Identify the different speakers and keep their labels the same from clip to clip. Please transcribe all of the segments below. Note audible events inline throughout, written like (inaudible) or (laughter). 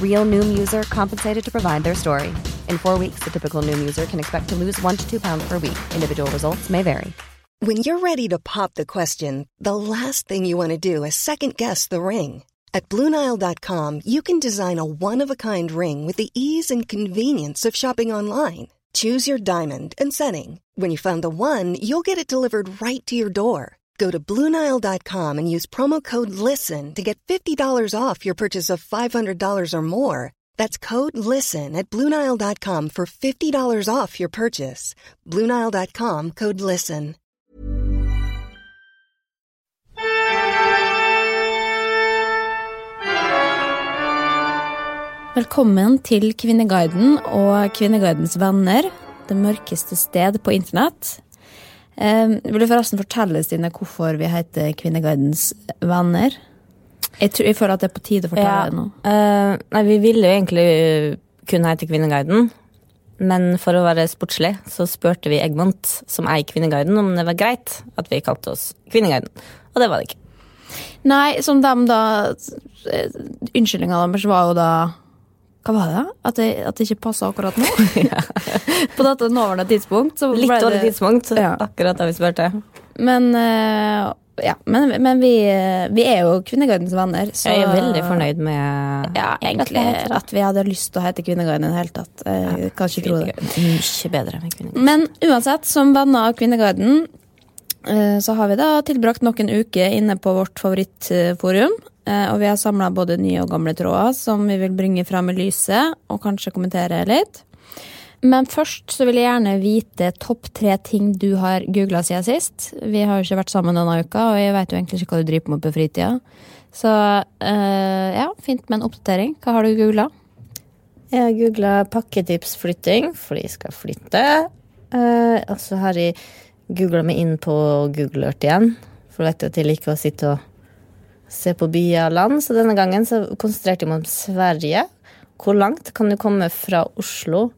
Speaker 1: Real Noom user compensated to provide their story. In four weeks, the typical Noom user can expect to lose one to two pounds per week. Individual results may vary.
Speaker 2: When you're ready to pop the question, the last thing you want to do is second guess the ring. At Bluenile.com, you can design a one of a kind ring with the ease and convenience of shopping online. Choose your diamond and setting. When you find the one, you'll get it delivered right to your door. Go to Bluenile.com and use promo code LISTEN to get $50 off your purchase of $500 or more. That's code LISTEN at Bluenile.com for $50 off your purchase. Bluenile.com code LISTEN.
Speaker 3: Velkommen til Kvinneguiden og Kvinneguidens venner, det mørkeste sted på internett. Eh, vil du forresten fortelle, Stine, hvorfor vi heter Kvinneguidens venner? Jeg, tror, jeg føler at det er på tide å fortelle
Speaker 4: Ja,
Speaker 3: det nå.
Speaker 4: eh, nei, vi ville jo egentlig eh, kun hete Kvinneguiden. Men for å være sportslig så spurte vi Egmont, som eier Kvinneguiden, om det var greit at vi kalte oss Kvinneguiden. Og det var det ikke.
Speaker 3: Nei, som dem da eh, Unnskyldninga deres var jo da Hva var det? At det, at det ikke passa akkurat nå? (laughs) (laughs) på dette nåværende tidspunkt. Så
Speaker 4: Litt dårlig tidspunkt,
Speaker 3: Ja.
Speaker 4: akkurat da vi spurte.
Speaker 3: Men, uh, ja, men, men vi, vi er jo Kvinnegardens venner. Så
Speaker 4: Jeg er veldig fornøyd med
Speaker 3: Ja, egentlig at vi hadde lyst til å hete Kvinneguiden i det hele tatt. Jeg kan ikke tro det.
Speaker 4: Mye bedre med Kvinneguiden.
Speaker 3: Men uansett, som venner av Kvinneguiden, eh, så har vi da tilbrakt nok en uke inne på vårt favorittforum. Eh, Og vi har samla både nye og gamle tråder som vi vil bringe fram i lyset, og kanskje kommentere litt. Men først så vil jeg gjerne vite topp tre ting du har googla siden sist. Vi har jo ikke vært sammen denne uka, og jeg vet jo egentlig ikke hva du driver med på fritida. Så eh, ja, fint med en oppdatering. Hva har du googla?
Speaker 4: Jeg har googla pakketipsflytting, fordi jeg skal flytte. Uh, og så har jeg googla meg inn på Google Earth igjen. For du vet jo at jeg liker å sitte og se på byer og land. Så denne gangen så konsentrerte jeg meg om Sverige. Hvor langt kan du komme fra Oslo?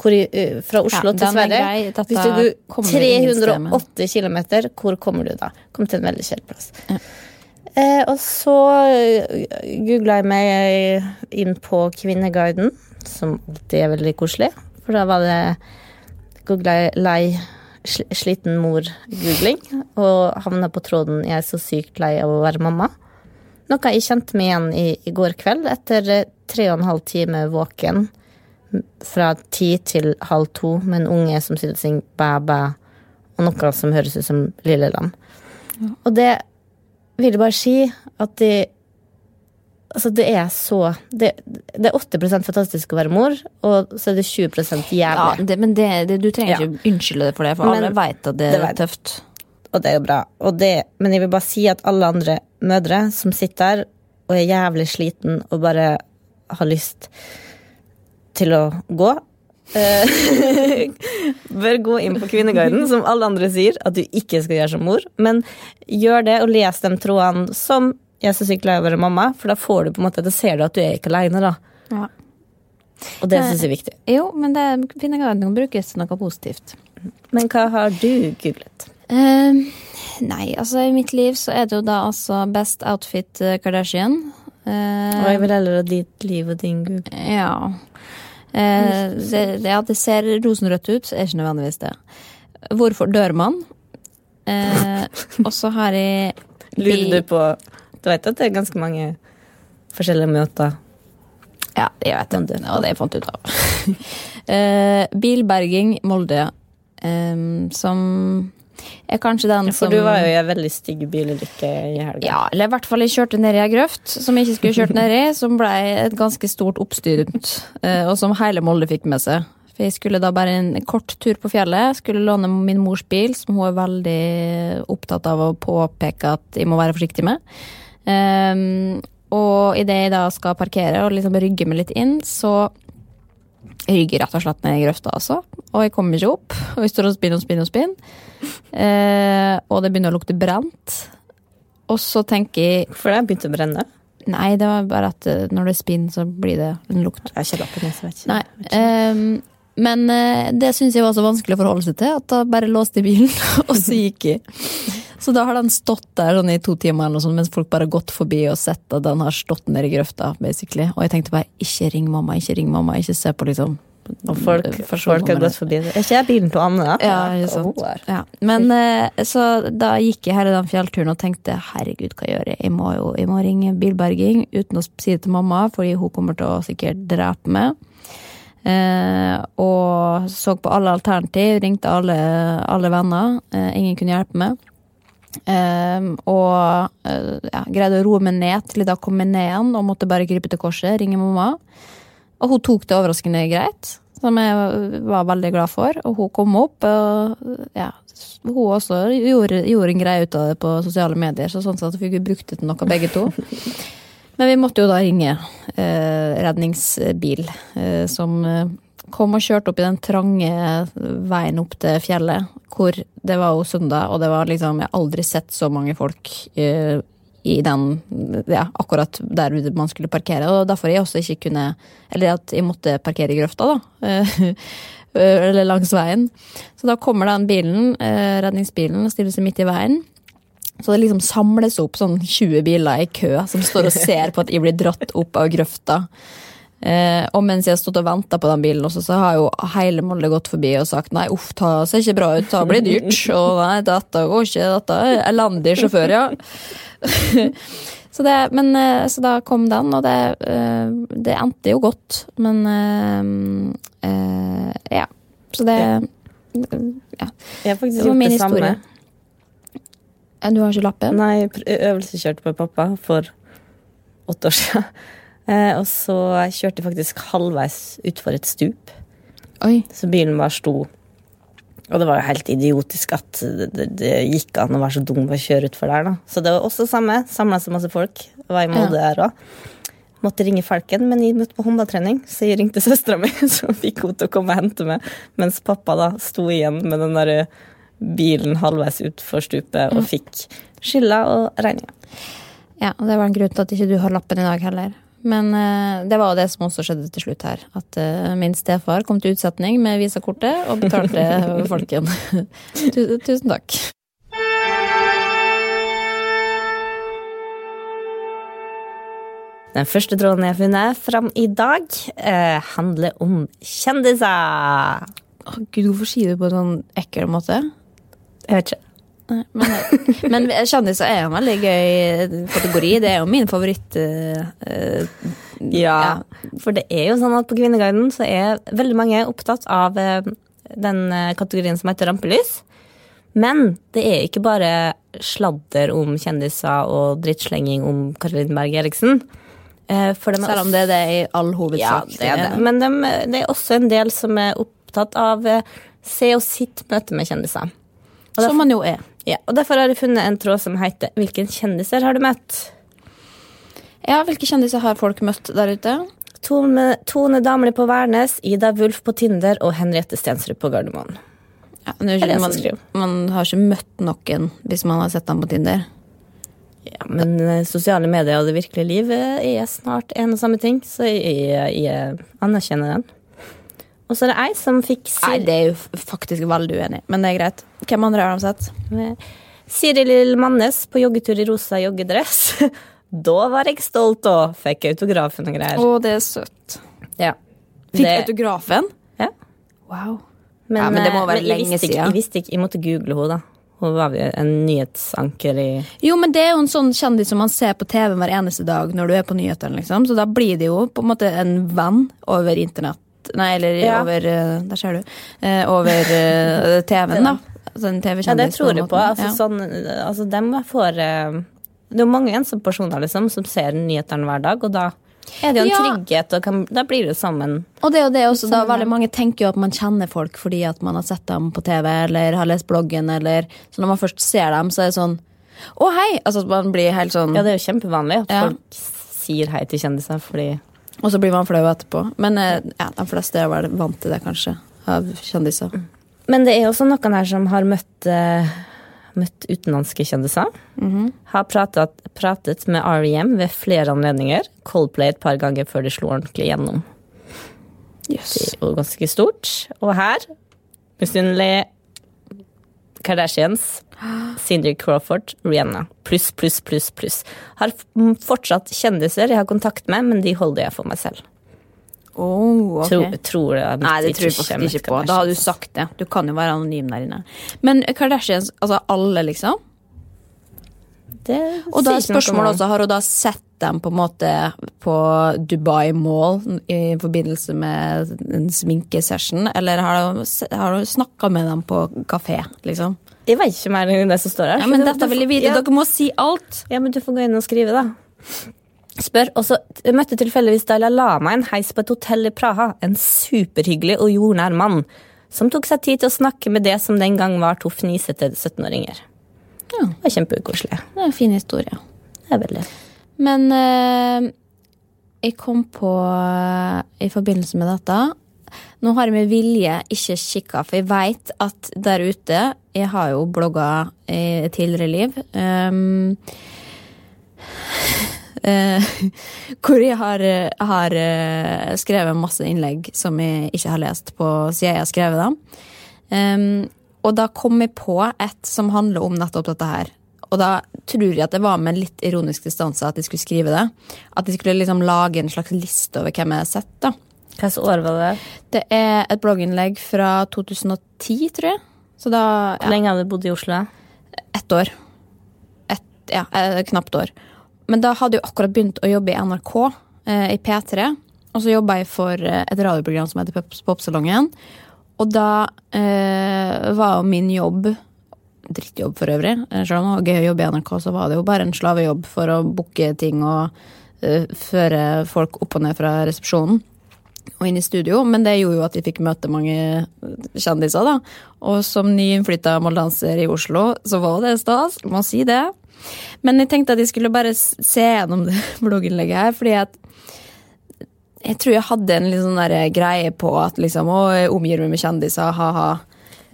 Speaker 4: Hvor, eh, fra Oslo
Speaker 3: Ja,
Speaker 4: til
Speaker 3: er
Speaker 4: Sverige? Hvis du går
Speaker 3: kommer vi ingen sted med.
Speaker 4: 380 km, hvor kommer du da? Kom til en veldig kjedelig plass. Eh, og så googla jeg meg inn på Kvinneguiden, som alltid er veldig koselig. For da var det googla jeg lei sliten mor-googling, og havna på tråden 'Jeg er så sykt lei av å være mamma'. Noe jeg kjente meg igjen i i går kveld, etter eh, tre og en halv time våken fra ti til halv to med en unge som sitter og synger bæ, bæ, og noe som høres ut som Lille Lam. Og det vil jeg bare si at det Altså, det er så Det, det er 80% fantastisk å være mor, og så er det 20
Speaker 3: Ja,
Speaker 4: jævlig.
Speaker 3: det, men det, det, du trenger
Speaker 4: Ja.
Speaker 3: ikke unnskylde det for det, for
Speaker 4: Men
Speaker 3: alle veit at det, er tøft.
Speaker 4: Og det er jo bra. Det, men jeg vil bare si at alle andre mødre som sitter der og er jævlig sliten og bare har lyst til å gå eh, (laughs) Bør gå inn på Kvinneguiden, som alle andre sier at du ikke skal gjøre som mor. Men gjør det, og les de trådene som jeg er så sykt lei av å være mamma, for da får du på en måte, da ser du at du er ikke aleine, da.
Speaker 3: Ja.
Speaker 4: Og det syns jeg er viktig.
Speaker 3: Jo, men det Kvinneguiden kan brukes til noe positivt.
Speaker 4: Men hva har du googlet?
Speaker 3: Eh, nei, altså i mitt liv så er det jo da altså Best Outfit eh, Kardashian. Uh,
Speaker 4: Og jeg vil heller ha ditt liv og din Google.
Speaker 3: Ja. Uh, det, ja, det ser rosenrødt ut, er ikke nødvendigvis det. Hvorfor dør man? Uh, og så har jeg (laughs)
Speaker 4: Lurer du på Du vet at det er ganske mange forskjellige møter?
Speaker 3: Ja, jeg vet det. Og det jeg fant ut av. uh, (laughs) bilberging Molde, um, som er kanskje den ja,
Speaker 4: For
Speaker 3: som
Speaker 4: du var jo i en veldig stygg bilulykke i helga.
Speaker 3: Ja, eller i hvert fall jeg kjørte ned i ei grøft som jeg ikke skulle kjørt ned i, som ble et ganske stort oppstyr rundt, eh, og som hele Molde fikk med seg. For jeg skulle da bare en kort tur på fjellet, skulle låne min mors bil, som hun er veldig opptatt av å påpeke at jeg må være forsiktig med. Um, og idet jeg da skal parkere og liksom rygge meg litt inn, så rygger rett og slett ned i grøfta, altså. Og jeg kommer ikke opp. Og jeg står og spinner og spinner og spinner. Eh, og det begynner å lukte brent. Og så tenker jeg
Speaker 4: For det har begynt å brenne.
Speaker 3: Nei, det var bare at eh, når det spinner, så blir det en lukt.
Speaker 4: Jeg har ikke lappen, jeg vet ikke.
Speaker 3: Nei. eh, men det syns jeg var så vanskelig å forholde seg til, at da bare låste jeg bilen, (laughs) og så gikk jeg. Så da har den stått der sånn i to timer, eller noe sånt, mens folk bare har gått forbi og sett at den har stått nede i grøfta. basically. Og jeg tenkte bare ikke ring mamma, ikke ring mamma, ikke se på liksom
Speaker 4: Og folk, folk har gått forbi. Er ikke jeg bilen til Anne?
Speaker 3: Ja. Ja. Men eh, så da gikk jeg hele den fjellturen og tenkte herregud, hva gjør jeg? Jeg må jo jeg må ringe bilberging uten å si det til mamma, fordi hun kommer til å sikkert drepe meg. Eh, og så på alle alternativ, ringte alle, alle venner. Eh, ingen kunne hjelpe meg. Eh, og uh, ja, greide å roe meg ned til jeg da kom meg ned igjen og måtte bare gripe til korset, ringe mamma. Og hun tok det overraskende greit, som jeg var veldig glad for. Og hun kom opp, og ja, hun også gjorde, gjorde en greie ut av det på sosiale medier, så sånn sett fikk vi brukt det til noe begge to. (laughs) Men vi måtte jo da ringe eh, redningsbil, eh, som eh, kom og kjørte opp i den trange veien opp til fjellet, hvor det var jo søndag, og det var liksom Jeg har aldri sett så mange folk uh, i den Ja, akkurat der man skulle parkere, og derfor jeg også ikke kunne Eller at jeg måtte parkere i grøfta, da. (laughs) eh, Eller langs veien. Så da kommer den bilen, uh, redningsbilen, og stiller seg midt i veien. Så det liksom samles opp sånn 20 biler i kø som står og ser på at jeg blir dratt opp av grøfta. Eh, og mens jeg har stått og venta på den bilen, også, så har jo hele Molde gått forbi og sagt nei, uff, det ser ikke bra ut, det blir dyrt. (laughs) Og nei, dette går ikke, dette er elendig sjåfør, ja. (laughs) så, det, men, eh, så da kom den, og det, eh, det endte jo godt. Men eh, eh, ja. Så det ja.
Speaker 4: Jeg har faktisk gjort det samme.
Speaker 3: Du har ikke lappen?
Speaker 4: Nei, øvelseskjørte med pappa for åtte år siden. Eh, og så kjørte jeg faktisk halvveis utfor et stup.
Speaker 3: Oi.
Speaker 4: Så bilen bare sto. Og det var jo helt idiotisk at det, det, det gikk an å være så dum å kjøre utfor der. da. Så det var også samme. Samla så masse folk. Var i Molde der òg. Måtte ringe Falken, men jeg møtte på håndballtrening, så jeg ringte søstera mi, (laughs) så fikk hun til å komme og hente meg. Mens pappa da sto igjen med den der bilen halvveis utfor stupet og fikk skylda og regninga.
Speaker 3: Ja, og det var en grunn til at ikke du har lappen i dag heller. Men uh, det var det som også skjedde til slutt her. At uh, min stefar kom til utsetning med visakortet og betalte (laughs) folken. (laughs) Tusen takk.
Speaker 4: Den første tråden jeg har funnet fram i dag, uh, handler om kjendiser.
Speaker 3: Å gud, hvorfor sier du det på en sånn ekkel måte?
Speaker 4: Jeg vet ikke.
Speaker 3: Men, men kjendiser er en veldig gøy kategori. Det er jo min favoritt. Uh, eh,
Speaker 4: Ja, for det er jo sånn at på Kvinneguiden så er veldig mange opptatt av eh, den kategorien som heter rampelys. Men det er ikke bare sladder om kjendiser og drittslenging om Karoline Berg Eriksen. For
Speaker 3: Selv om det er det i all
Speaker 4: Ja,
Speaker 3: hovedsak.
Speaker 4: det er det. Men de, det er også en del som er opptatt av se og sitt møte med kjendiser.
Speaker 3: Som man jo er.
Speaker 4: Ja, og Derfor har jeg funnet en tråd som heter 'Hvilken kjendiser har du møtt?'
Speaker 3: Ja, Hvilke kjendiser har folk møtt der ute?
Speaker 4: Tone, Tone Damli på Værnes, Ida Wulf på Tinder og Henriette Stensrud på Gardermoen.
Speaker 3: Ja, ikke, man, man har ikke møtt noen hvis man har sett dem på Tinder.
Speaker 4: Ja, men eh, sosiale medier og det virkelige liv eh, er snart en og samme ting, så jeg, jeg anerkjenner den. Og så er det ei som fikk
Speaker 3: Nei, det er jo faktisk veldig uenig, men det er greit. Hvem andre har de sett?
Speaker 4: Siril Mannes på joggetur i rosa joggedress. (laughs) Da var jeg stolt og fikk autografen og greier.
Speaker 3: Å, det er søtt.
Speaker 4: Ja.
Speaker 3: Fikk
Speaker 4: Det-
Speaker 3: autografen?
Speaker 4: Ja.
Speaker 3: Wow.
Speaker 4: Men,
Speaker 3: Ja, men det må
Speaker 4: eh,
Speaker 3: være lenge siden.
Speaker 4: Jeg visste ikke, jeg måtte google henne, da. Hun var jo en nyhetsanker i
Speaker 3: Jo, men det er jo en sånn kjendis som man ser på TV hver eneste dag når du er på nyhetene, liksom. Så da blir det jo på en måte en venn over internett Nei, eller
Speaker 4: Ja.
Speaker 3: over eh, Der ser du. Eh, over eh, (laughs) TV-en, da. Altså en TV-kjendis.
Speaker 4: Ja, det tror jeg på. Altså,
Speaker 3: Ja.
Speaker 4: sånn, altså, dem får Det er jo mange ensomme liksom, som ser nyhetene hver dag, og da er det jo en
Speaker 3: Ja.
Speaker 4: trygghet, og kan, da blir det som en
Speaker 3: Og det er jo det også, da veldig mange tenker jo at man kjenner folk fordi at man har sett dem på TV eller har lest bloggen, eller Så når man først ser dem, så er det sånn Å, hei! Altså man blir helt sånn
Speaker 4: Ja, det er jo kjempevanlig at folk sier hei til kjendiser, fordi
Speaker 3: Og så blir man flau etterpå. Men eh, ja, de fleste er vel vant til det, kanskje, av kjendiser.
Speaker 4: Men det er også noen her som har møtt, eh, møtt utenlandske kjendiser. Har pratet, pratet med R.E.M. ved flere anledninger. Coldplay et par ganger før de slo ordentlig gjennom.
Speaker 3: Yes.
Speaker 4: Det er jo ganske stort. Og her, misunnelig Kardashians, Cindy Crawford, Rihanna. Pluss, pluss, pluss, pluss. Har fortsatt kjendiser jeg har kontakt med, men de holder jeg for meg selv.
Speaker 3: Oh, ok.
Speaker 4: Tror, tror jeg,
Speaker 3: Nei, det tror jeg faktisk ikke på. Da hadde du sagt det. Du kan jo være anonym der inne. Men Kardashians, altså alle, liksom?
Speaker 4: Det
Speaker 3: Og da er spørsmålet også, har hun da sett dem på en måte på Dubai Mall i forbindelse med en sminkesession, eller har hun, har hun snakka med dem på kafé, liksom?
Speaker 4: Jeg veit ikke mer enn det som står her.
Speaker 3: Ja, men dette vil jeg vite.
Speaker 4: Ja,
Speaker 3: Dere må si alt.
Speaker 4: ja, men du får gå inn og skrive, da. Spør. Og så møtte tilfeldigvis Dalai Lama en heis på et hotell i Praha. En superhyggelig og jordnær mann som tok seg tid til å snakke med det som den gang var to fnisete 17-åringer.
Speaker 3: Ja.
Speaker 4: Det var kjempekoselig.
Speaker 3: Det er en fin historie.
Speaker 4: Det er veldig.
Speaker 3: Men eh, jeg kom på eh, i forbindelse med dette Nå har jeg med vilje ikke kikka, for jeg veit at der ute Jeg har jo blogga i et tidligere liv. Um, uh, (laughs) hvor jeg har, har eh, skrevet masse innlegg som jeg ikke har lest på siden jeg har skrevet dem. Um, og da kom jeg på et som handler om nettopp dette her. Og da tror jeg at det var med en litt ironisk distanse at jeg skulle skrive det. At jeg skulle liksom lage en slags liste over hvem jeg har sett. da.
Speaker 4: Slags år var det?
Speaker 3: Det er et blogginnlegg fra 2010, tror jeg. Så da
Speaker 4: Hvor lenge hadde du bodd i Oslo?
Speaker 3: ett år. Et, ja, et knapt år. Men da hadde jeg akkurat begynt å jobbe i NRK, eh, i P3. Og så jobba jeg for eh, et radioprogram som heter Popsalongen. Og da eh, var jo min jobb Drittjobb for øvrig. eh, Selv om det var gøy å jobbe i NRK, så var det jo bare en slavejobb for å booke ting og eh, føre folk opp og ned fra resepsjonen og inn i studio, men det gjorde jo at vi fikk møte mange kjendiser, da. Og som nyinnflytta moldanser i Oslo, så var det stas, må si det. Men jeg tenkte at jeg skulle bare se gjennom det (laughs) blogginnlegget her, fordi at jeg tror jeg hadde en litt sånn greie på at liksom, å, jeg omgir meg med kjendiser, ha-ha.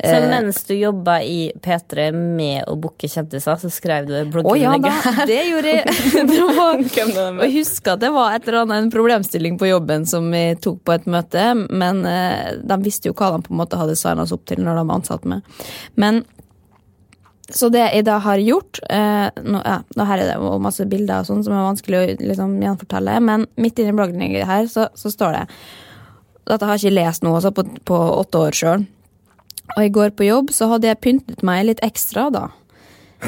Speaker 4: Så
Speaker 3: Eh.
Speaker 4: mens du jobba i P3 med å booke kjendiser, så skrev du
Speaker 3: Å ja, da, det gjorde jeg. (laughs) Det var, (laughs) jeg husker at det var et eller annet, en problemstilling på jobben som vi tok på et møte, men eh, de visste jo hva de på en måte hadde signa oss opp til når de var ansatt med. Men så det jeg da har gjort eh, nå, ja, nå Her er det masse bilder og sånn som er vanskelig å liksom, gjenfortelle, men midt inni bloggen her så, så står det Dette har jeg ikke lest nå altså, på, på åtte år sjøl. Og i går på jobb så hadde jeg pyntet meg litt ekstra, da.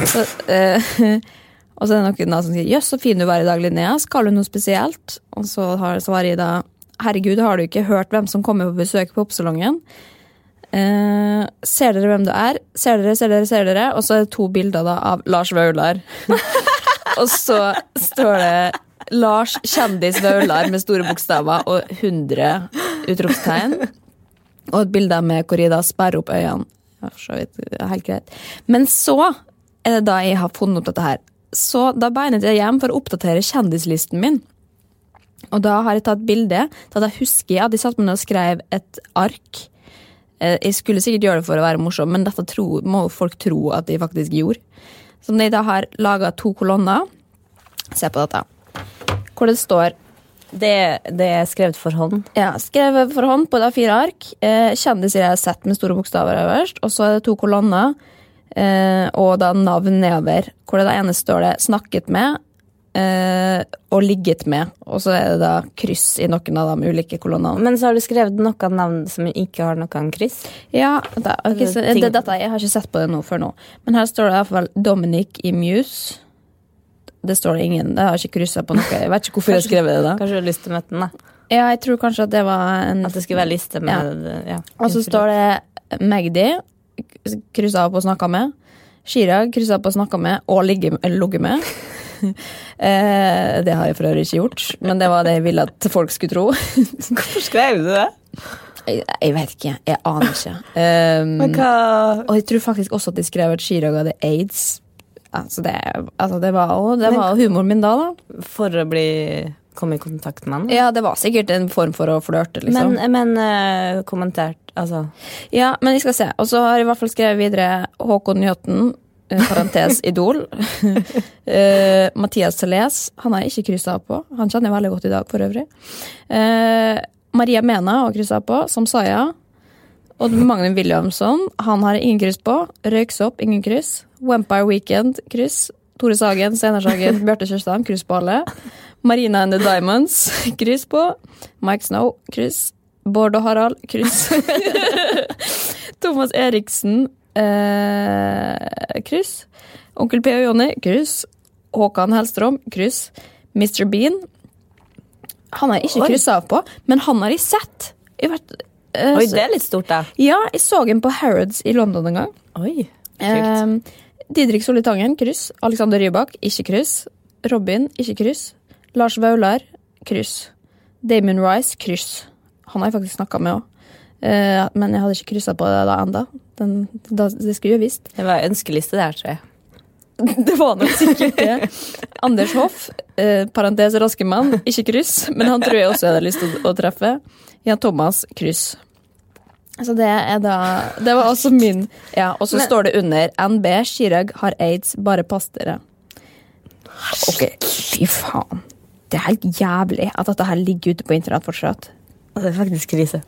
Speaker 3: Så, eh, (laughs) og så er det noen da som sier 'jøss, så fin du var i dag, Linnea. Skal du noe spesielt?' Og så har, svarer jeg da 'herregud, har du ikke hørt hvem som kommer på besøk på Popsalongen?' Eh, ser dere hvem det er? Ser dere, ser dere, ser dere? Og så er det to bilder da av Lars Vaular. (laughs) og så står det Lars kjendis Vaular med store bokstaver og 100 utropstegn. Og et bilde med hvor jeg da sperrer opp øynene. Ja, så vidt, helt greit. Men så er det da jeg har funnet opp dette her. Så da beinet jeg hjem for å oppdatere kjendislisten min. Og da har jeg tatt bilde. Da jeg husker jeg at jeg satt meg og skrev et ark. Eh, Jeg skulle sikkert gjøre det for å være morsom, men dette tro, må folk tro at de faktisk gjorde. som de da har laga to kolonner. Se på dette. Hvor det står
Speaker 4: Det, det er skrevet for hånd.
Speaker 3: ja, skrevet for hånd på et A4-ark. Eh, kjendiser jeg har sett med store bokstaver øverst. Og så er det to kolonner, eh, og da navn nedover. Hvor det da ene står det 'snakket med' eh, og 'ligget med'. Og så er det da kryss i noen av de ulike kolonnene.
Speaker 4: Men så har du skrevet noen navn som ikke har noen kryss.
Speaker 3: Ja, da, okay, så, det, dette, Jeg har ikke sett på det nå før nå. Men her står det iallfall Dominic i Muse. Det står det ingen. Det har jeg ikke kryssa på noe. Jeg vet ikke hvorfor jeg skrev det. da
Speaker 4: Kanskje du har lyst til å møte den, da.
Speaker 3: Ja, jeg tror kanskje at det var en
Speaker 4: At det skulle være liste med ja.
Speaker 3: Og så står det Magdi, kryssa opp og snakka med. Chirag, kryssa opp og snakka med, og ligget med. (laughs) eh, det har jeg for øvrig ikke gjort, men det var det jeg ville at folk skulle tro. (laughs)
Speaker 4: Hvorfor skrev du det?
Speaker 3: jeg, jeg vet ikke. Jeg aner ikke. (laughs) Um, Og jeg tror faktisk også at de skrev at Chirag hadde aids. Altså det, altså det var, jo det var humoren min da, da.
Speaker 4: For å bli komme i kontakt med han?
Speaker 3: Ja, det var sikkert en form for å flørte, liksom.
Speaker 4: Men, men eh, kommentert Altså
Speaker 3: Ja, men vi skal se. Og så har jeg i hvert fall skrevet videre Håkon Njøtten, eh, parentes (laughs) Idol. uh, (laughs) Mathias Celés, han har jeg ikke kryssa av på. Han kjenner jeg veldig godt i dag, for øvrig. Uh, Maria Mena har kryssa av på, som Saya. Og Magnus Williamson, han har ingen kryss på. Røyksopp, ingen kryss. Vampire Weekend, kryss. Tore Sagen, Steinar Sagen, (laughs) Bjarte Kjørstam, kryss på alle. Marina and the Diamonds, (laughs) kryss på. Mike Snow, kryss. Bård og Harald, kryss. (laughs) Thomas Eriksen, eh, kryss. Onkel P og Jonny, kryss. Håkan Hellstrøm, kryss. Mr. Bean. Han har jeg ikke kryssa av på, men han har jeg sett. Jeg har vært, eh,
Speaker 4: Oi, det er litt stort, da.
Speaker 3: Ja, jeg så ham på Harrods i London en gang.
Speaker 4: Oi,
Speaker 3: Eh, Didrik Solli Tangen, kryss. Alexander Rybak, ikke kryss. Robin, ikke kryss. Lars Vaular, kryss. Damon Rice, kryss. Han har jeg faktisk snakka med òg. Eh, men jeg hadde ikke kryssa på det da enda. Det skulle jeg visst.
Speaker 4: Det var ønskeliste der, tror jeg. (laughs)
Speaker 3: Det var nok sikkert det. Anders Hoff, eh, parentes raske mann, ikke kryss. Men han tror jeg også jeg hadde lyst til å, å treffe. Jan Thomas, kryss. Så det er da Det var også min Ja, og så
Speaker 4: Men-
Speaker 3: står det under NB Chirag har aids, bare pass dere. Ok, fy faen. Det er helt jævlig at dette her ligger ute på internett fortsatt.
Speaker 4: Det er faktisk krise.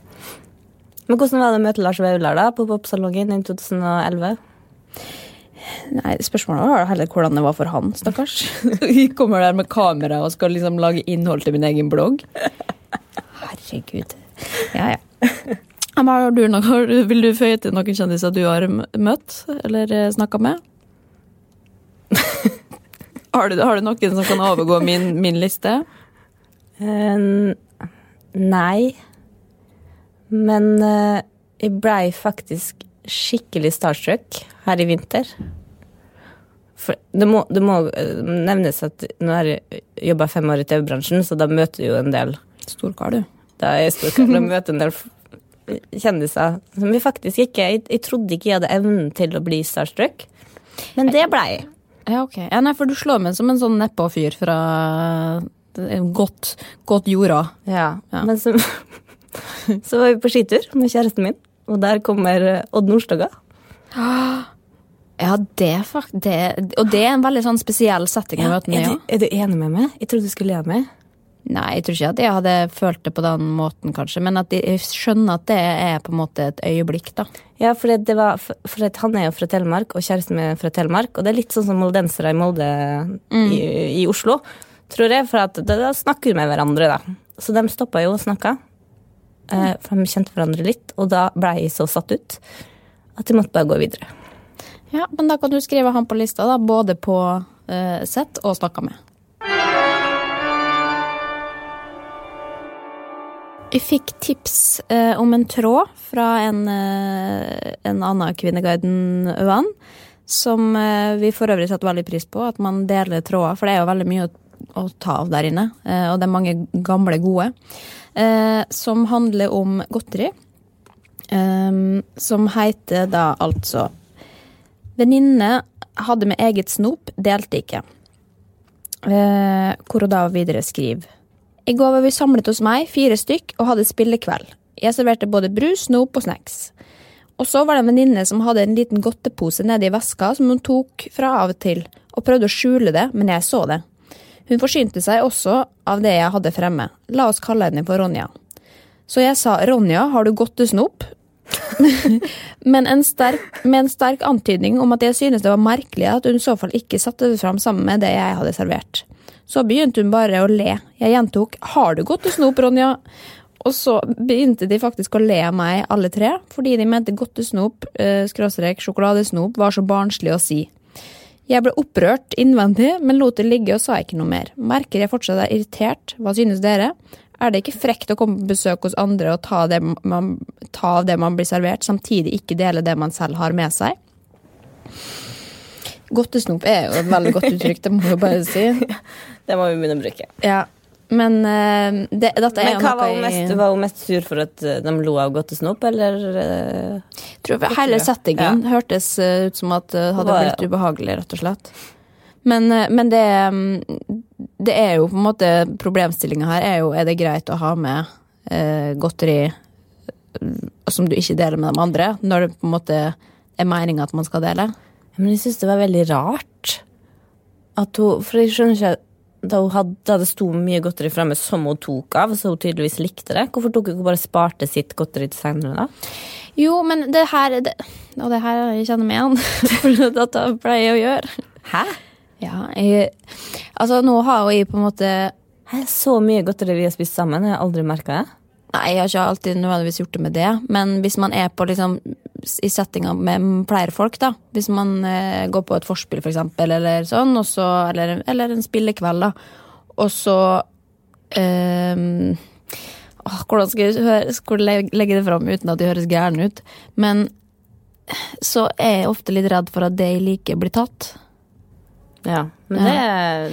Speaker 4: Men hvordan var det å møte Lars Vaular da, på Popsalongen i 2011?
Speaker 3: Nei, Spørsmålet var heller hvordan det var for han, stakkars. (laughs) Jeg kommer der med kamera og skal liksom lage innhold til min egen blogg. Herregud. Ja, ja. Noe, vil du føye til noen kjendiser du har møtt eller snakka med? (laughs) har, du, har du noen som kan overgå min, min liste?
Speaker 4: Uh, nei. Men uh, jeg blei faktisk skikkelig starstruck her i vinter. For det må, det må eh, nevnes at nå har jeg jobba fem år i TV-bransjen, så da møter du jo en del
Speaker 3: Storkar, du.
Speaker 4: Da er jeg storkar. da møter en del kjendiser som vi faktisk ikke jeg, jeg trodde ikke jeg hadde evnen til å bli starstruck, men det blei jeg.
Speaker 3: Ja, ok. Ja, nei, for du slår meg som en sånn nedpå-fyr fra godt, godt jorda.
Speaker 4: Ja,
Speaker 3: Ja.
Speaker 4: Men så, (laughs) så var vi på skitur med kjæresten min, og der kommer Odd Nordstoga.
Speaker 3: Ja, det, er fakt det Og det er en veldig sånn spesiell setting Ja,
Speaker 4: er, du, er du enig med meg? Jeg trodde du skulle le av meg.
Speaker 3: Nei, jeg tror ikke at jeg hadde følt det på den måten, kanskje. Men at jeg skjønner at det er på en måte et øyeblikk, da.
Speaker 4: Ja, for, det var, for han er jo fra Telemark, og kjæresten min er fra Telemark. Og det er litt sånn som moldensere i Molde i, i Oslo, tror jeg. For at da, da snakker vi med hverandre, da. Så de stoppa jo og snakka. Mm. for de kjente hverandre litt. Og da ble jeg så satt ut at jeg måtte bare gå videre.
Speaker 3: Ja, Men da kan du skrive han på lista, da. Både på uh, sett og snakka med. Jeg fikk tips eh, om en tråd fra en, eh, en annen Kvinneguiden Øan, som eh, vi for øvrig setter veldig pris på, at man deler tråder, for det er jo veldig mye å, å ta av der inne, eh, og det er mange gamle gode, eh, som handler om godteri, eh, som heter da altså Venninne hadde med eget snop, delte ikke. Hvor hun da videre skriver. I går var vi samlet hos meg, fire stykk, og hadde spillekveld. Jeg serverte både brus, snop og snacks. Og så var det en venninne som hadde en liten godtepose nede i veska som hun tok fra av og til, og prøvde å skjule det, men jeg så det. Hun forsynte seg også av det jeg hadde fremme. La oss kalle henne for Ronja. Så jeg sa Ronja, har du godtesnop? (laughs) Men en sterk, med en sterk antydning om at jeg synes det var merkelig at hun i så fall ikke satte det fram sammen med det jeg hadde servert. Så begynte hun bare å le. Jeg gjentok har du godtesnop, Ronja? Og så begynte de faktisk å le av meg, alle tre, fordi de mente godtesnop, snop, skråstrek sjokoladesnop, var så barnslig å si. Jeg ble opprørt innvendig, men lot det ligge og sa ikke noe mer. Merker jeg fortsatt er irritert. Hva synes dere? Er det ikke frekt å komme på besøk hos andre og ta, man, ta av det man blir servert, samtidig ikke dele det man selv har med seg? Godtesnop er jo et veldig godt uttrykk, det må vi bare si. (laughs)
Speaker 4: Det må vi begynne å bruke.
Speaker 3: Ja, men uh, det,
Speaker 4: Men hva var hun mest, var hun mest sur for at eh, de lo av godtesnop, eller Uh,
Speaker 3: tror jeg hele settingen hørtes eh, ut som at det hadde blitt ubehagelig, rett og slett. Men, men det mm, Det er jo på en måte Problemstillinga her er jo er det greit å ha med eh, godteri som du ikke deler med de andre, når det på en måte er meninga at man skal dele?
Speaker 4: Men jeg syns det var veldig rart at hun For jeg skjønner ikke da, hadde, da det sto mye godteri fremme som hun tok av, så hun tydeligvis likte det. Hvorfor tok hun ikke bare sparte sitt godteri til senere, da?
Speaker 3: Jo, men det her det, Og det her jeg kjenner meg igjen, (laughs) for dette pleier jeg å gjøre.
Speaker 4: Hæ?
Speaker 3: Ja, jeg, altså nå har jo jeg på en måte
Speaker 4: Hæ? Så mye godteri vi har spist sammen, jeg har aldri merka det.
Speaker 3: Nei, jeg har ikke alltid nødvendigvis gjort det med det, men hvis man er på liksom i settinga med pleierfolk, da. Hvis man eh, går på et forspill, for eksempel, eller sånn, og så, eller, eller en spillekveld, da. Og så eh, åh, Hvordan skal jeg høre, skal jeg legge det fram uten at det høres gæren ut? Men så er jeg ofte litt redd for at det jeg liker, blir tatt.
Speaker 4: Ja, men det,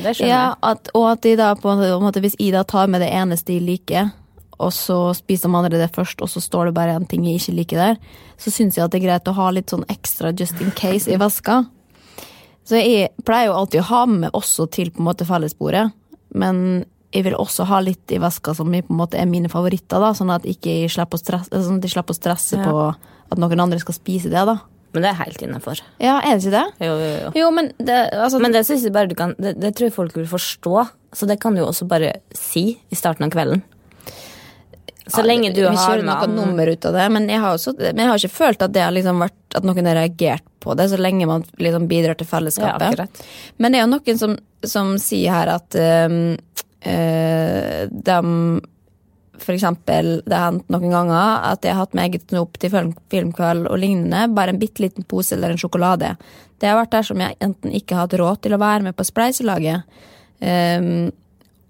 Speaker 4: det skjønner
Speaker 3: Ja,
Speaker 4: jeg.
Speaker 3: at, og at de da på en måte Hvis Ida tar med det eneste de liker, og så spiser man allerede det først, og så står det bare en ting jeg ikke liker der, så syns jeg at det er greit å ha litt sånn ekstra just in case i veska. Så jeg pleier jo alltid å ha med også til på en måte fellesbordet, men jeg vil også ha litt i veska som på en måte er mine favoritter, da, sånn at ikke jeg slipper å stresse, sånn at jeg slipper å stresse
Speaker 4: Ja.
Speaker 3: på at noen andre skal spise det, da.
Speaker 4: Men det er helt innafor.
Speaker 3: Ja, er det ikke det?
Speaker 4: Jo, jo, jo.
Speaker 3: Jo, men det, altså,
Speaker 4: Men det synes jeg bare du kan det, det tror jeg folk vil forstå. Så det kan du jo også bare si i starten av kvelden. Så lenge du
Speaker 3: vi
Speaker 4: har med
Speaker 3: noe
Speaker 4: an-
Speaker 3: nummer ut av det, men jeg har, også, men jeg har ikke følt at det har liksom vært At noen har reagert på det, så lenge man liksom bidrar til fellesskapet.
Speaker 4: Ja,
Speaker 3: men det er jo noen som, som sier her at um, eh, de For eksempel, det har hendt noen ganger at jeg har hatt med eget snop til film, filmkveld og lignende, bare en bitte liten pose eller en sjokolade. Det har vært der som jeg enten ikke har hatt råd til å være med på spleiselaget, um,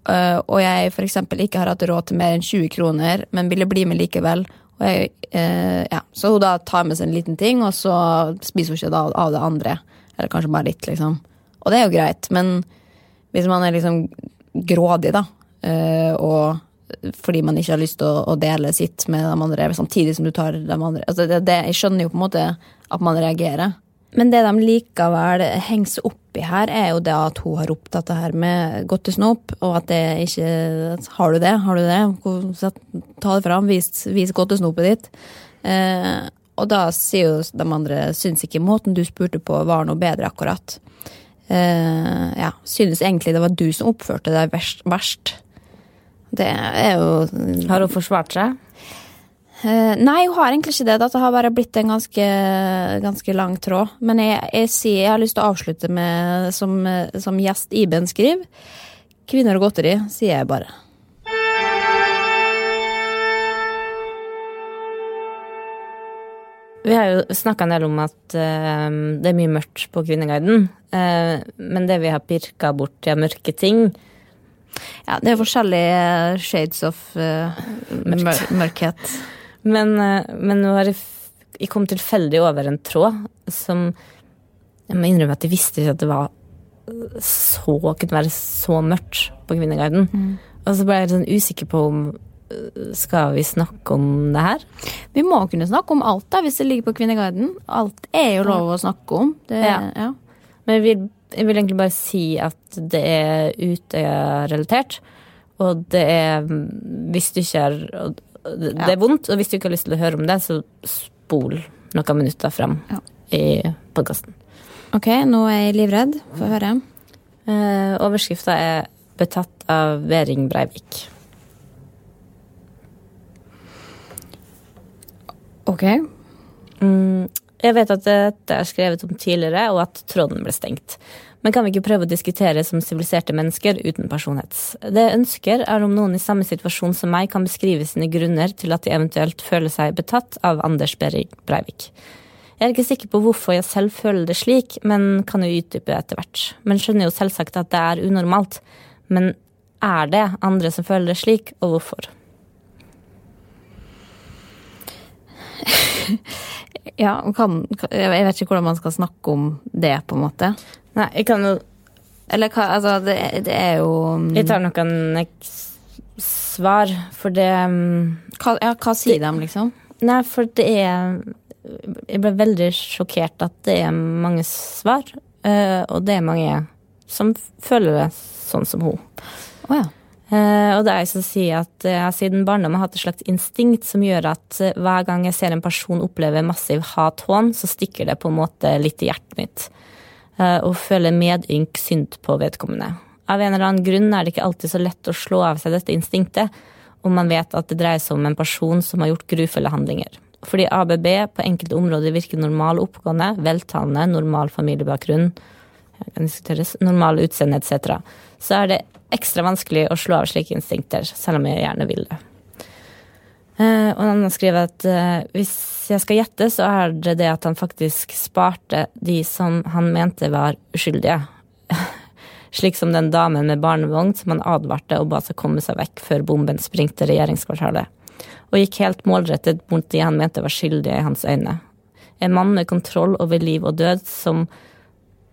Speaker 3: øh, og jeg eksempel ikke har hatt råd til mer enn 20 kroner, men ville bli med likevel. Jeg, uh, ja. Så hun da tar med seg en liten ting, og så spiser hun ikke da av det andre. Eller kanskje bare litt, liksom. Og det er jo greit, men hvis man er liksom grådig, da, uh, og fordi man ikke har lyst til å, å dele sitt med de andre, samtidig som du tar de andre altså det, det, Jeg skjønner jo på en måte at man reagerer. Men det de likevel henger seg opp i her, er jo det at hun har ropt dette her med godtesnop, og at det ikke Har du det? Har du det? Ta det fram, vis, vis godtesnopet ditt. Eh, og da sier jo de andre syns ikke måten du spurte på var noe bedre, akkurat. Eh, ja, synes egentlig det var du som oppførte deg verst. verst. Det er jo
Speaker 4: Har hun forsvart seg?
Speaker 3: Eh, nei, hun har egentlig ikke det. Dette har bare blitt en ganske, ganske lang tråd. Men jeg, jeg, sier, jeg har lyst til å avslutte med, som, som gjest Iben skriver, kvinner og godteri, sier jeg bare.
Speaker 4: Vi har jo snakka en del om at uh, det er mye mørkt på Kvinneguiden. Uh, men det vi har pirka bort av mørke ting
Speaker 3: Ja, det er forskjellige shades of mør mørkhet.
Speaker 4: Men, eh, men nå har jeg, jeg kom tilfeldig over en tråd som Jeg må innrømme at jeg visste ikke at det var så, kunne være så mørkt på Kvinneguiden. Og så ble jeg sånn usikker på om eh, skal vi snakke om det her.
Speaker 3: Vi må kunne snakke om alt da, hvis det ligger på Kvinneguiden. Alt er jo lov å snakke om. Det,
Speaker 4: Ja.
Speaker 3: ja.
Speaker 4: Men jeg vil, jeg vil egentlig bare si at det er Utøya-relatert. Og det er Hvis du ikke er Det, det er vondt, og hvis du ikke har lyst til å høre om det, så spol noen minutter frem
Speaker 3: Ja.
Speaker 4: i podkasten.
Speaker 3: Ok, nå er jeg livredd. Få høre.
Speaker 4: Eh, Overskrifta er 'Betatt av Behring Breivik'.
Speaker 3: Ok.
Speaker 4: Mm, jeg vet at dette er skrevet om tidligere, og at tråden ble stengt. Men kan vi ikke prøve å diskutere som siviliserte mennesker uten personhets? Det jeg ønsker, er om noen i samme situasjon som meg kan beskrive sine grunner til at de eventuelt føler seg betatt av Anders Breivik. Jeg er ikke sikker på hvorfor jeg selv føler det slik, men kan jo utdype etter hvert. Men skjønner jo selvsagt at det er unormalt. Men er det andre som føler det slik, og hvorfor? (laughs)
Speaker 3: Ja, kan, jeg vet ikke hvordan man skal snakke om det, på en måte.
Speaker 4: Nei, jeg kan jo
Speaker 3: Eller hva, altså, det, det er jo
Speaker 4: Jeg tar noen svar, for det mm,
Speaker 3: hva, Ja, hva sier de, liksom?
Speaker 4: Nei, for det er Jeg ble veldig sjokkert at det er mange svar, eh, og det er mange som føler det sånn som hun.
Speaker 3: Oh, ja.
Speaker 4: Uh, og det er jeg som sier at jeg har siden barndommen hatt et slags instinkt som gjør at uh, hver gang jeg ser en person oppleve massiv hat-hån, så stikker det på en måte litt i hjertet mitt. Eh, og føler medynk synd på vedkommende. Av en eller annen grunn er det ikke alltid så lett å slå av seg dette instinktet, om man vet at det dreier seg om en person som har gjort grufulle handlinger. Fordi ABB på enkelte områder virker normal oppgående, veltalende, normal familiebakgrunn, normal utseende etc., så er det ekstra vanskelig å slå av slike instinkter, selv om jeg gjerne vil det. Eh, og han skriver at eh, hvis jeg skal gjette, så er det det at han faktisk sparte de som han mente var uskyldige. (laughs) Slik som den damen med barnevogn som han advarte og ba seg komme seg vekk før bomben sprengte regjeringskvartalet. Og gikk helt målrettet mot de han mente var skyldige i hans øyne. En mann med kontroll over liv og død som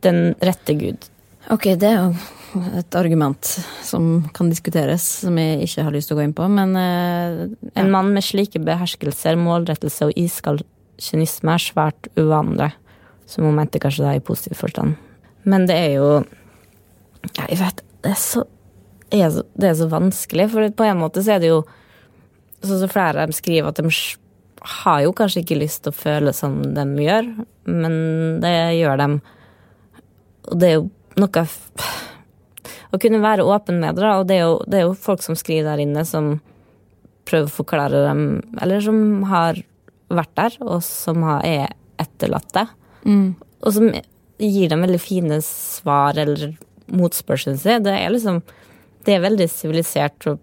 Speaker 4: den rette gud.
Speaker 3: Ok, det er jo et argument som kan diskuteres, som jeg ikke har lyst til å gå inn på, men eh,
Speaker 4: En mann med slike beherskelser, målrettelse og iskald kynisme er svært uvanlig. Som hun mente kanskje da i positiv forstand. Men det er jo ja, Jeg vet Det er så, er så, det er så vanskelig, for på en måte så er det jo Sånn som flere av dem skriver, at de har jo kanskje ikke lyst til å føle som de gjør, men det gjør dem. Og det er jo noe Å kunne være åpen med det, og det er, jo, det er jo folk som skriver der inne, som prøver å forklare dem, eller som har vært der, og som har, er etterlatte. Og som gir dem veldig fine svar eller motspørsel sin. Det er liksom Det er veldig sivilisert og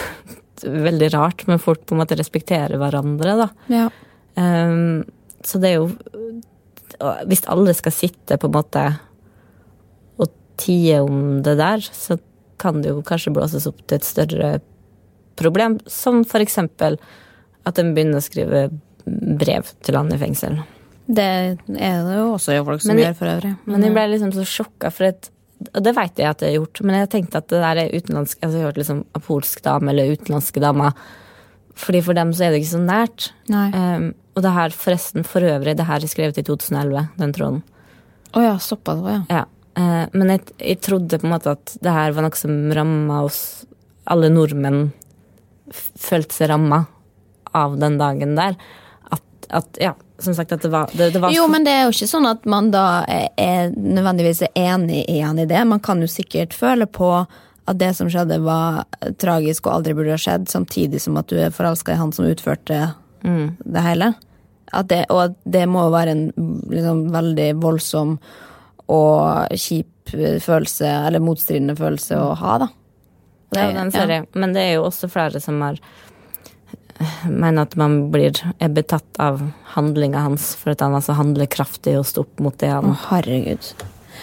Speaker 4: (laughs) veldig rart, men folk på en måte respekterer hverandre, da.
Speaker 3: ja.
Speaker 4: Um, så det er jo Hvis alle skal sitte på en måte tie om det der, så kan det jo kanskje blåses opp til et større problem, som for eksempel at de begynner å skrive brev til han i fengsel.
Speaker 3: Det er det jo også folk som
Speaker 4: Men
Speaker 3: gjør, for øvrig.
Speaker 4: Men jeg ble liksom så sjokka, for et, og det vet jeg at jeg har gjort, men jeg tenkte at det der er utenlandsk altså Jeg har hørt liksom av polsk dame eller utenlandske damer, fordi for dem så er det ikke så nært. Um, og det her forresten, for øvrig, det her er skrevet i 2011, den tråden.
Speaker 3: Å ja, det Å ja.
Speaker 4: Ja. Eh, men jeg, jeg trodde på en måte at det her var noe som ramma oss Alle nordmenn følte seg ramma av den dagen der. At, at ja, som sagt, at det var, det, det var
Speaker 3: Jo, men det er jo ikke sånn at man da er, nødvendigvis er enig i han i det. Man kan jo sikkert føle på at det som skjedde var tragisk og aldri burde ha skjedd, samtidig som at du er forelska i han som utførte det hele. At det, og at det må være en liksom, veldig voldsom og kjip følelse, eller motstridende følelse å ha, da.
Speaker 4: Det er jo den serien. Men det er jo også flere som har mener at man blir, er betatt av handlinga hans for at han altså handler kraftig og står opp mot det
Speaker 3: han
Speaker 4: han
Speaker 3: herregud.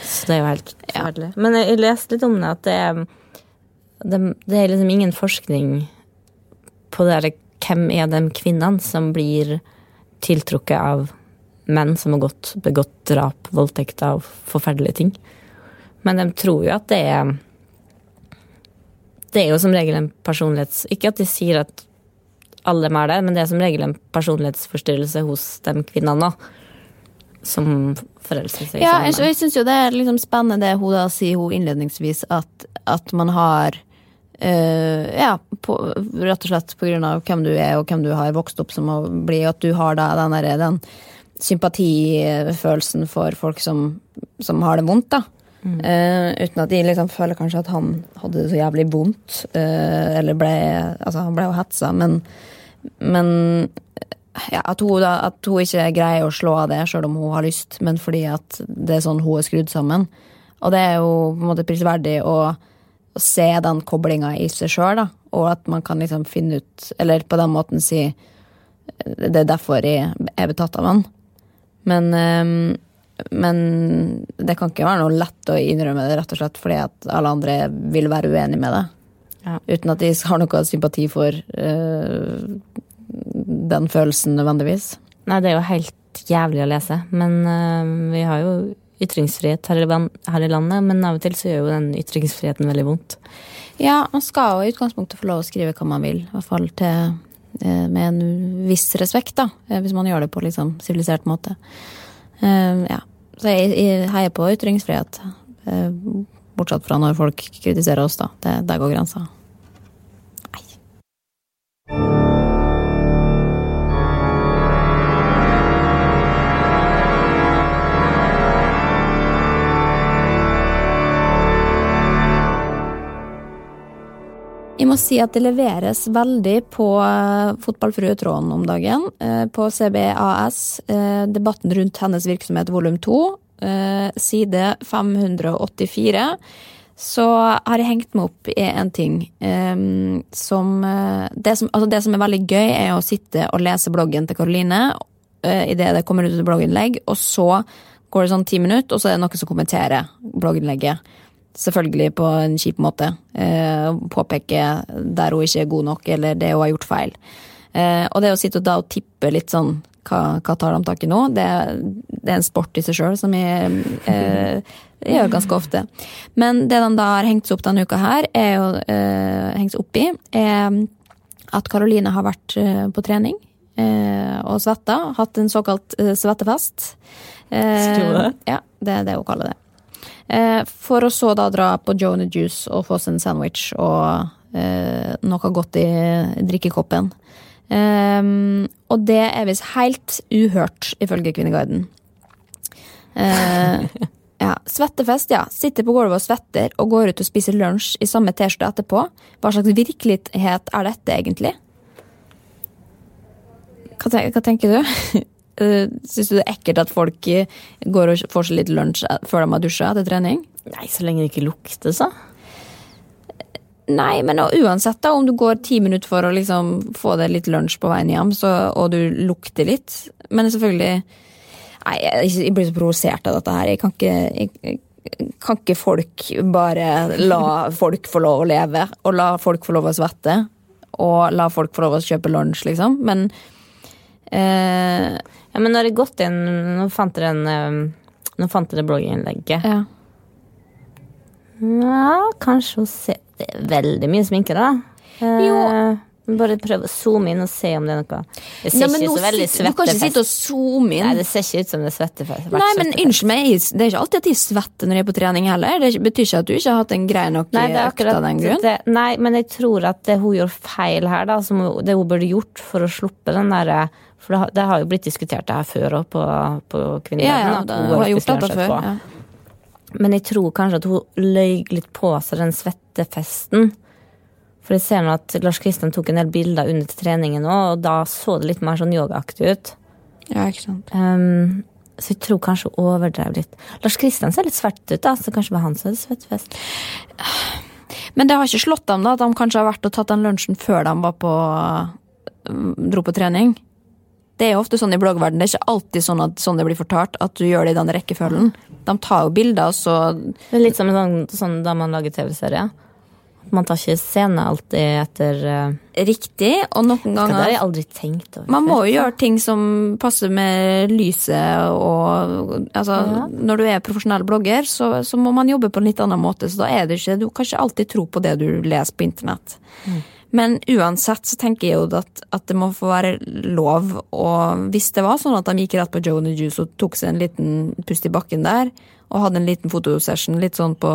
Speaker 4: Så det er jo helt forferdelig. Men jeg, jeg leste litt om det, at det er, det, det er liksom ingen forskning på det derre hvem er de kvinnene som blir tiltrukket av menn som har gått, begått drap, voldtekter og forferdelige ting. Men de tror jo at det er Det er jo som regel en personlighets... Ikke at de sier at alle dem er det, men det er som regel en personlighetsforstyrrelse hos de kvinnene òg. Som forelsker seg i
Speaker 3: Ja, jeg,
Speaker 4: menn.
Speaker 3: jeg syns jo det er liksom spennende det hun da sier hun innledningsvis, at, at man har Uh, ja, på, rett og slett på grunn av hvem du er og hvem du har vokst opp som å bli, at du har da den, der, den sympatifølelsen for folk som, som har det vondt, da. Eh, uten at de liksom føler kanskje at han hadde det så jævlig vondt. Uh, eller ble Altså, han ble jo hetsa, men, men ja, at, hun da, at hun ikke greier å slå av det sjøl om hun har lyst, men fordi at det er sånn hun er skrudd sammen. Og det er jo på en måte prisverdig å, å se den koblinga i seg sjøl, da. Og at man kan liksom finne ut, eller på den måten si Det er derfor jeg er betatt av han. Men ehm, men det kan ikke være noe lett å innrømme det, rett og slett fordi at alle andre vil være uenig med det.
Speaker 4: Ja.
Speaker 3: Uten at de har noe sympati for uh, den følelsen nødvendigvis.
Speaker 4: Nei, det er jo helt jævlig å lese. Men uh, vi har jo ytringsfrihet her i, landet, men av og til så gjør jo den ytringsfriheten veldig vondt.
Speaker 3: Ja, man skal jo i utgangspunktet få lov å skrive hva man vil, i hvert fall til, med en viss respekt, da. eh, Hvis man gjør det på liksom sivilisert måte. Eh, ja. Så jeg, heier på ytringsfrihet. eh, Bortsett fra når folk kritiserer oss, da. Det, der går grensa. Nei. Si at det leveres veldig på eh, Fotballfrue-tråden om dagen. eh, På CBAS, eh, debatten rundt hennes virksomhet volum 2, eh, side 584. Så har jeg hengt meg opp i en ting Um, som, det som Altså, det som er veldig gøy, er å sitte og lese bloggen til Karoline uh, idet det kommer ut et blogginnlegg, og så går det sånn ti minutter, og så er det noen som kommenterer blogginnlegget. Selvfølgelig på en kjip måte. Eh, påpeke der hun ikke er god nok, eller det hun har gjort feil. Eh, og det å sitte da og tippe litt sånn hva, hva tar de tak i nå, det, det er en sport i seg sjøl som jeg, eh, jeg gjør ganske ofte. Men det de da har hengt seg opp denne uka her, er jo eh, hengt seg opp i, er at Karoline har vært eh, på trening eh, og svetta. Hatt en såkalt svettefest. Eh, Ja, det er det hun kaller det. Eh, for å så da dra på Joe and Juice og få seg en sandwich og eh, noe godt i drikkekoppen. Eh, og det er visst helt uhørt, ifølge Kvinneguiden. Eh, (laughs) ja, Svettefest, ja. Sitter på gulvet og svetter og går ut og spiser lunsj i samme T-skjorte etterpå. Hva slags virkelighet er dette, egentlig? Hva tenker du? (laughs) Eh, Syns du det er ekkelt at folk eh, går og får seg litt lunsj eh, før de har dusja etter trening?
Speaker 4: Nei, så lenge det ikke lukter, så.
Speaker 3: Nei, men uansett, da, om du går ti minutter for å liksom få deg litt lunsj på veien hjem, så, og du lukter litt Men selvfølgelig Nei, jeg blir så provosert av dette her. Jeg kan ikke jeg, kan ikke folk bare la folk få lov å leve, og la folk få lov å svette, og la folk få lov å kjøpe lunsj, liksom? Men eh,
Speaker 4: Ja, men nå har jeg gått inn Nå fant dere en eh, Nå fant dere blogginnlegget.
Speaker 3: ja.
Speaker 4: Ja, kanskje hun ser Det er veldig mye sminke, da. Eh,
Speaker 3: Jo.
Speaker 4: Bare prøv å zoome inn og se om det er noe. Det ser
Speaker 3: Nei,
Speaker 4: ikke så veldig
Speaker 3: sitter- Du kan ikke sitte og zoome inn.
Speaker 4: Nei, det ser ikke ut som det er svettefest.
Speaker 3: Nei, men unnskyld meg, det er ikke alltid at de svetter når de er på trening heller. Det betyr ikke at du ikke har hatt en grei nok
Speaker 4: Nei, det er
Speaker 3: økt av den grunn.
Speaker 4: det. Nei, men jeg tror at det hun gjorde feil her, da, som det hun burde gjort for å sluppe den derre For det har, det har jo blitt diskutert det her før òg, på, på
Speaker 3: Ja,
Speaker 4: Kvinnedagen.
Speaker 3: ja,
Speaker 4: hun
Speaker 3: har gjort dette før. Ja.
Speaker 4: Men jeg tror kanskje at hun løy litt på seg den svettefesten. For jeg ser nå at Lars Kristian tok en del bilder under treningen òg, og da så det litt mer sånn yogaaktig ut.
Speaker 3: ja, ikke sant.
Speaker 4: Um, så jeg tror kanskje hun overdrev litt. Lars Kristian ser litt svett ut, da, så kanskje det var han som hadde svettefest.
Speaker 3: Men det har ikke slått dem da, at de kanskje har vært og tatt den lunsjen før de var på, dro på trening? Det er jo ofte sånn i bloggverden, det er ikke alltid sånn at sånn det blir fortalt, at du gjør det i den rekkefølgen. De tar jo bilder, og så
Speaker 4: Det er litt som sånn, sånn da man lager TV-serie. Man tar ikke scene alltid etter uh,
Speaker 3: Riktig, og noen ganger
Speaker 4: Det har jeg aldri tenkt over.
Speaker 3: Man må jo gjøre ting som passer med lyset og Altså,
Speaker 4: Ja.
Speaker 3: når du er profesjonell blogger, så, så må man jobbe på en litt annen måte, så da er det ikke Du kan ikke alltid tro på det du leser på internett. Men uansett så tenker jeg jo at, at det må få være lov, og hvis det var sånn at de gikk rett på Joe and the Juice og tok seg en liten pust i bakken der, og hadde en liten fotosession litt sånn på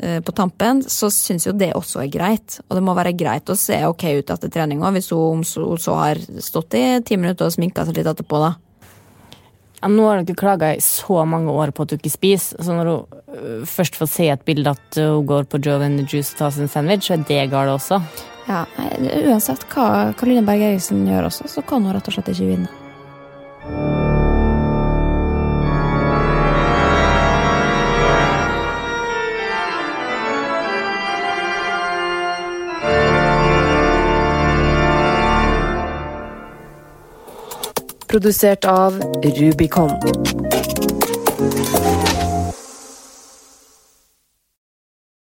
Speaker 3: eh, på tampen, så syns jo det også er greit. Og det må være greit å se ok ut etter treninga, hvis hun så, så har stått i ti minutter og sminka seg litt etterpå, da.
Speaker 4: Ja, nå har ikke klaga i så mange år på at du ikke spiser, så når hun først får se et bilde at hun går på Joe and the Juice og tar sin sandwich, så er det galt også.
Speaker 3: Ja, Uansett hva Karoline Berg Eriksen gjør også, så kan hun rett og slett ikke vinne.
Speaker 5: Produsert av Rubicon.